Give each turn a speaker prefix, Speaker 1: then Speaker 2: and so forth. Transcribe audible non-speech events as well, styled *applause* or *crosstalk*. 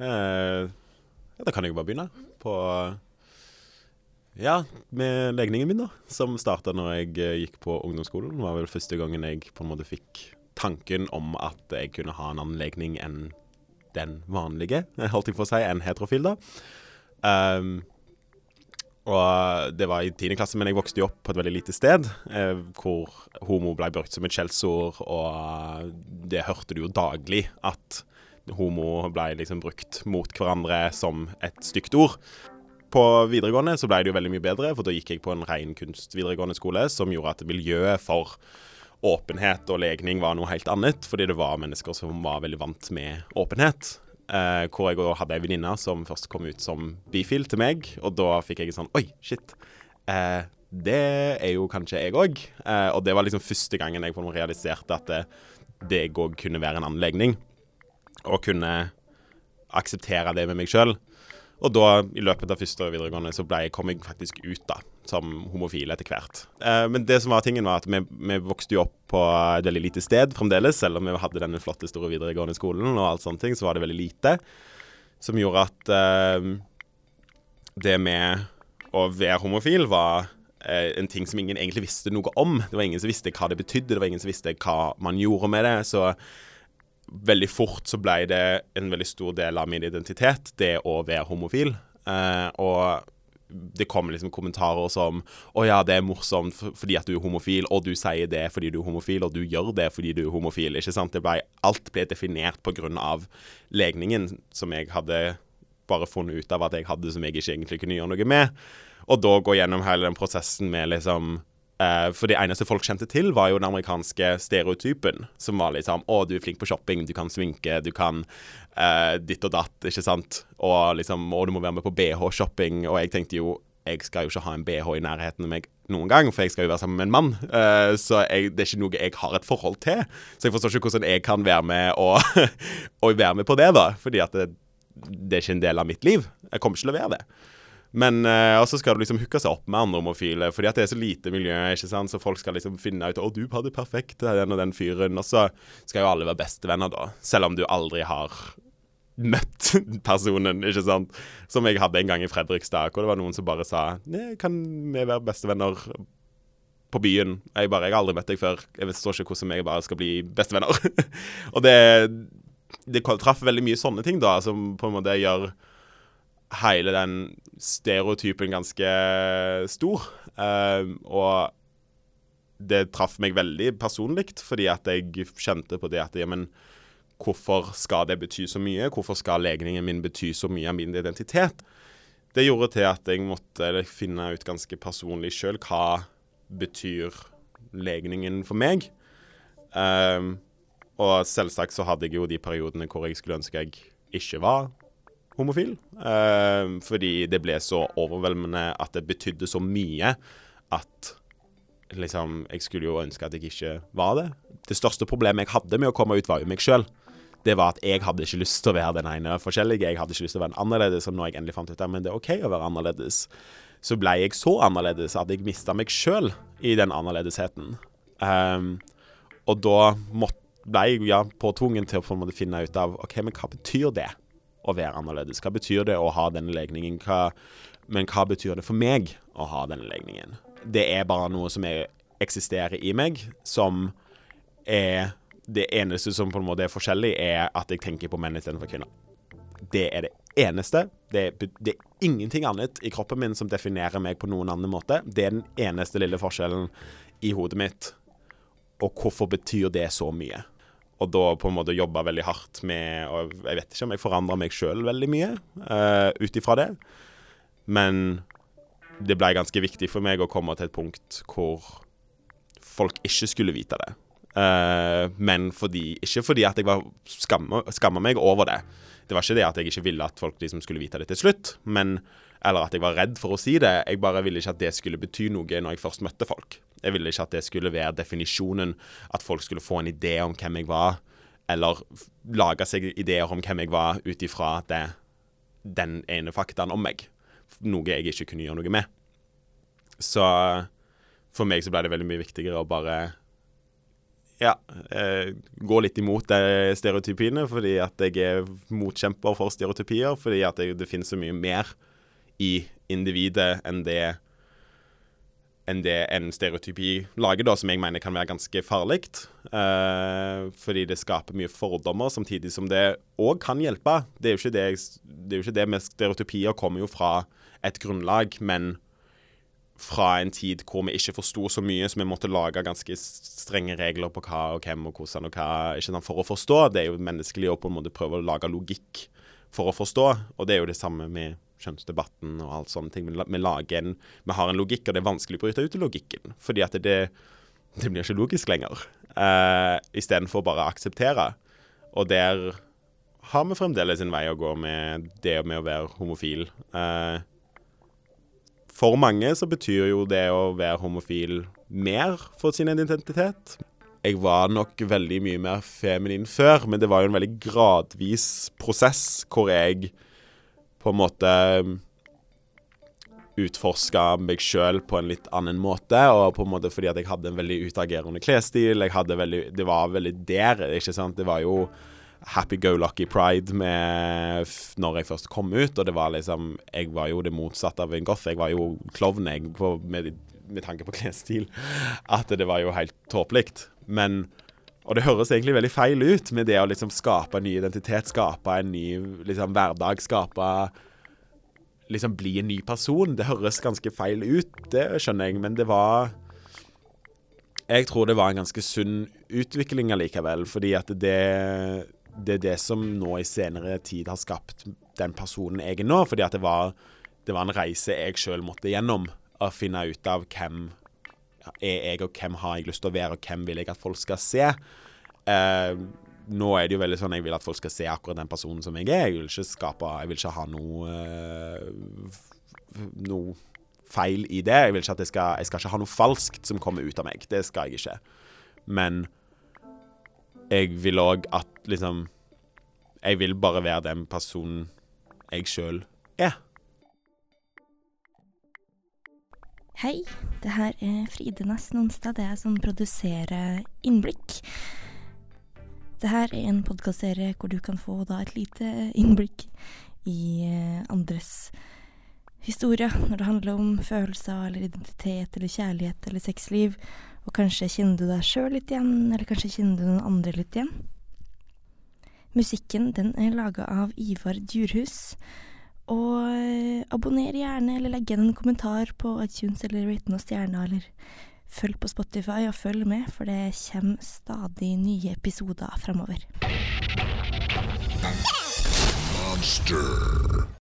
Speaker 1: Eh, da kan jeg jo bare begynne på Ja, med legningen min, da. Som starta når jeg eh, gikk på ungdomsskolen. Det var vel første gangen jeg på en måte fikk tanken om at jeg kunne ha en annen legning enn den vanlige, *laughs* holdt jeg på å si, enn heterofil, da. Um, og det var i tiende klasse, men jeg vokste jo opp på et veldig lite sted eh, hvor homo ble brukt som et skjellsord, og det hørte du jo daglig at homo ble liksom brukt mot hverandre som et stygt ord. På videregående så ble det jo veldig mye bedre, for da gikk jeg på en ren kunstvideregående skole, som gjorde at miljøet for åpenhet og legning var noe helt annet, fordi det var mennesker som var veldig vant med åpenhet. Eh, hvor jeg hadde ei venninne som først kom ut som bifil til meg, og da fikk jeg sånn Oi, shit. Eh, det er jo kanskje jeg òg. Eh, og det var liksom første gangen jeg realiserte at det, det òg kunne være en annen legning og kunne akseptere det med meg sjøl. Og da, i løpet av første og videregående, så ble, kom jeg faktisk ut da, som homofil etter hvert. Eh, men det som var tingen var at vi, vi, vokste jo opp på et veldig lite sted fremdeles. Selv om vi hadde denne flotte, store videregående skolen og alt sånne ting, så var det veldig lite. Som gjorde at eh, det med å være homofil var eh, en ting som ingen egentlig visste noe om. Det var ingen som visste hva det betydde, det var ingen som visste hva man gjorde med det. så veldig fort så ble det en veldig stor del av min identitet, det å være homofil. Eh, og det kom liksom kommentarer som 'Å ja, det er morsomt fordi at du er homofil', og du sier det fordi du er homofil, og du gjør det fordi du er homofil. Ikke sant? Ble, alt ble definert pga. legningen som jeg hadde bare funnet ut av at jeg hadde, som jeg ikke egentlig kunne gjøre noe med. Og da gå gjennom hele den prosessen med liksom for det eneste folk kjente til, var jo den amerikanske stereotypen. Som var liksom Å, du er flink på shopping, du kan sminke, du kan uh, ditt og datt, ikke sant. Og liksom Å, du må være med på BH-shopping. Og jeg tenkte jo jeg skal jo ikke ha en BH i nærheten av meg noen gang, for jeg skal jo være sammen med en mann. Uh, så jeg, det er ikke noe jeg har et forhold til. Så jeg forstår ikke hvordan jeg kan være med og, *laughs* og være med på det, da. Fordi at det, det er ikke en del av mitt liv. Jeg kommer ikke til å være det. Men uh, så skal du liksom hooke seg opp med andre homofile, fordi at det er så lite miljø. ikke sant? Så folk skal liksom finne ut 'Å, du hadde perfekt den og den fyren'. Og så skal jo alle være bestevenner, da. Selv om du aldri har møtt *laughs* personen, ikke sant. Som jeg hadde en gang i Fredrikstad, hvor det var noen som bare sa 'Kan vi være bestevenner på byen?' Jeg bare 'Jeg har aldri møtt deg før. Jeg forstår ikke hvordan jeg bare skal bli bestevenner'. *laughs* og det, det traff veldig mye sånne ting, da, som på en måte gjør hele den stereotypen ganske stor. Uh, og det traff meg veldig personlig, fordi at jeg kjente på det at jamen, hvorfor skal det bety så mye? Hvorfor skal legningen min bety så mye av min identitet? Det gjorde til at jeg måtte finne ut ganske personlig sjøl hva betyr legningen for meg. Um, og selvsagt så hadde jeg jo de periodene hvor jeg skulle ønske jeg ikke var homofil. Eh, fordi det ble så overveldende at det betydde så mye at liksom Jeg skulle jo ønske at jeg ikke var det. Det største problemet jeg hadde med å komme ut, var jo meg sjøl. Det var at jeg hadde ikke lyst til å være den ene forskjellige. Jeg hadde ikke lyst til å være annerledes. Og når jeg endelig fant ut at det er OK å være annerledes, så ble jeg så annerledes at jeg mista meg sjøl i den annerledesheten. Um, og da måtte, ble jeg ja, påtvungen til å på en finne ut av OK, men hva betyr det? Å være annerledes? Hva betyr det å ha denne legningen? Hva, men hva betyr det for meg å ha denne legningen? Det er bare noe som er, eksisterer i meg, som er Det eneste som på en måte er forskjellig, er at jeg tenker på menn istedenfor kvinner. Det er det eneste. Det er, det er, ingenting annet i kroppen min som definerer meg på noen annen måte. Det er den eneste lille forskjellen i hodet mitt. Og hvorfor betyr det så mye? Og da på en måte jobba veldig hardt med Og jeg vet ikke om jeg forandra meg sjøl veldig mye uh, ut ifra det. Men det ble ganske viktig for meg å komme til et punkt hvor folk ikke skulle vite det. Uh, men fordi, ikke fordi at jeg var skamma, meg over det. Det var ikke det at jeg ikke ville at folk liksom skulle vite det til slutt, men, eller at jeg var redd for å si det. Jeg bare ville ikke at det skulle bety noe når jeg først møtte folk. Jeg ville ikke at det skulle være definisjonen, at folk skulle få en idé om hvem jeg var, eller lage seg ideer om hvem jeg var ut ifra den ene faktaen om meg. Noe jeg ikke kunne gjøre noe med. Så for meg så ble det veldig mye viktigere å bare ja, eh, gå litt imot de stereotypiene, fordi at jeg er motkjemper for stereotypier. Fordi at det, det finnes så mye mer i individet enn det enn det en stereotypi lager, da, som jeg mener kan være ganske farlig. Eh, fordi det skaper mye fordommer, samtidig som det òg kan hjelpe. Det er jo ikke det, det, er jo ikke det med stereotypier kommer jo fra et grunnlag, men fra en tid hvor vi ikke forsto så mye, så vi måtte lage ganske strenge regler på hva og hvem og hvordan og hva ikke sant, for å forstå. Det er jo menneskelig å på en måte prøve å lage logikk for å forstå, og det er jo det samme med kjønnsdebatten og alt sånne ting. Vi, lager en, vi har en logikk, og det er vanskelig å bryte ut logikken. Fordi at det, det blir ikke logisk lenger. Uh, Istedenfor bare å akseptere. Og der har vi fremdeles en vei å gå med det med å være homofil. Uh, for mange så betyr jo det å være homofil mer for sin identitet. Jeg var nok veldig mye mer feminin før, men det var jo en veldig gradvis prosess hvor jeg på en måte utforska meg sjøl på en litt annen måte. Og på en måte fordi at jeg hadde en veldig utagerende klesstil. Jeg hadde veldig, det var veldig der, ikke sant. Det var jo happy-go-lucky pride med når jeg først kom ut. Og det var liksom Jeg var jo det motsatte av en goth. Jeg var jo klovn, med, med, tanke på *laughs* klesstil. At det var jo helt tåpelig. Men Og det høres egentlig veldig feil ut med det å liksom skape en ny identitet, skape en ny liksom, hverdag, skape Liksom bli en ny person. Det høres ganske feil ut, det skjønner jeg, men det var jeg tror det var en ganske sunn utvikling allikevel, fordi at det det er det som nå i senere tid har skapt den personen jeg er nå. Fordi at det var, det var en reise jeg sjøl måtte gjennom. Å finne ut av hvem er jeg, og hvem har jeg lyst til å være, og hvem vil jeg at folk skal se. Eh, nå er det jo veldig sånn jeg vil at folk skal se akkurat den personen som jeg er. Jeg vil ikke skape Jeg vil ikke ha noe eh, Noe feil i det. Jeg vil ikke at jeg skal Jeg skal ikke ha noe falskt som kommer ut av meg. Det skal jeg ikke. Men jeg vil òg at liksom Jeg vil bare være den personen jeg sjøl er.
Speaker 2: Hei, det her er Fride Næss Nonstad. Det er jeg som produserer Innblikk. Det her er en podkastserie hvor du kan få da et lite innblikk i eh, andres historie når det handler om følelser eller identitet eller kjærlighet eller sexliv. Og kanskje kjenner du deg sjøl litt igjen, eller kanskje kjenner du noen andre litt igjen. Musikken den er laga av Ivar Djurhus. Og abonner gjerne, eller legg igjen en kommentar på iTunes, eller rate noen stjerner, eller følg på Spotify, og følg med, for det kommer stadig nye episoder framover. Monster.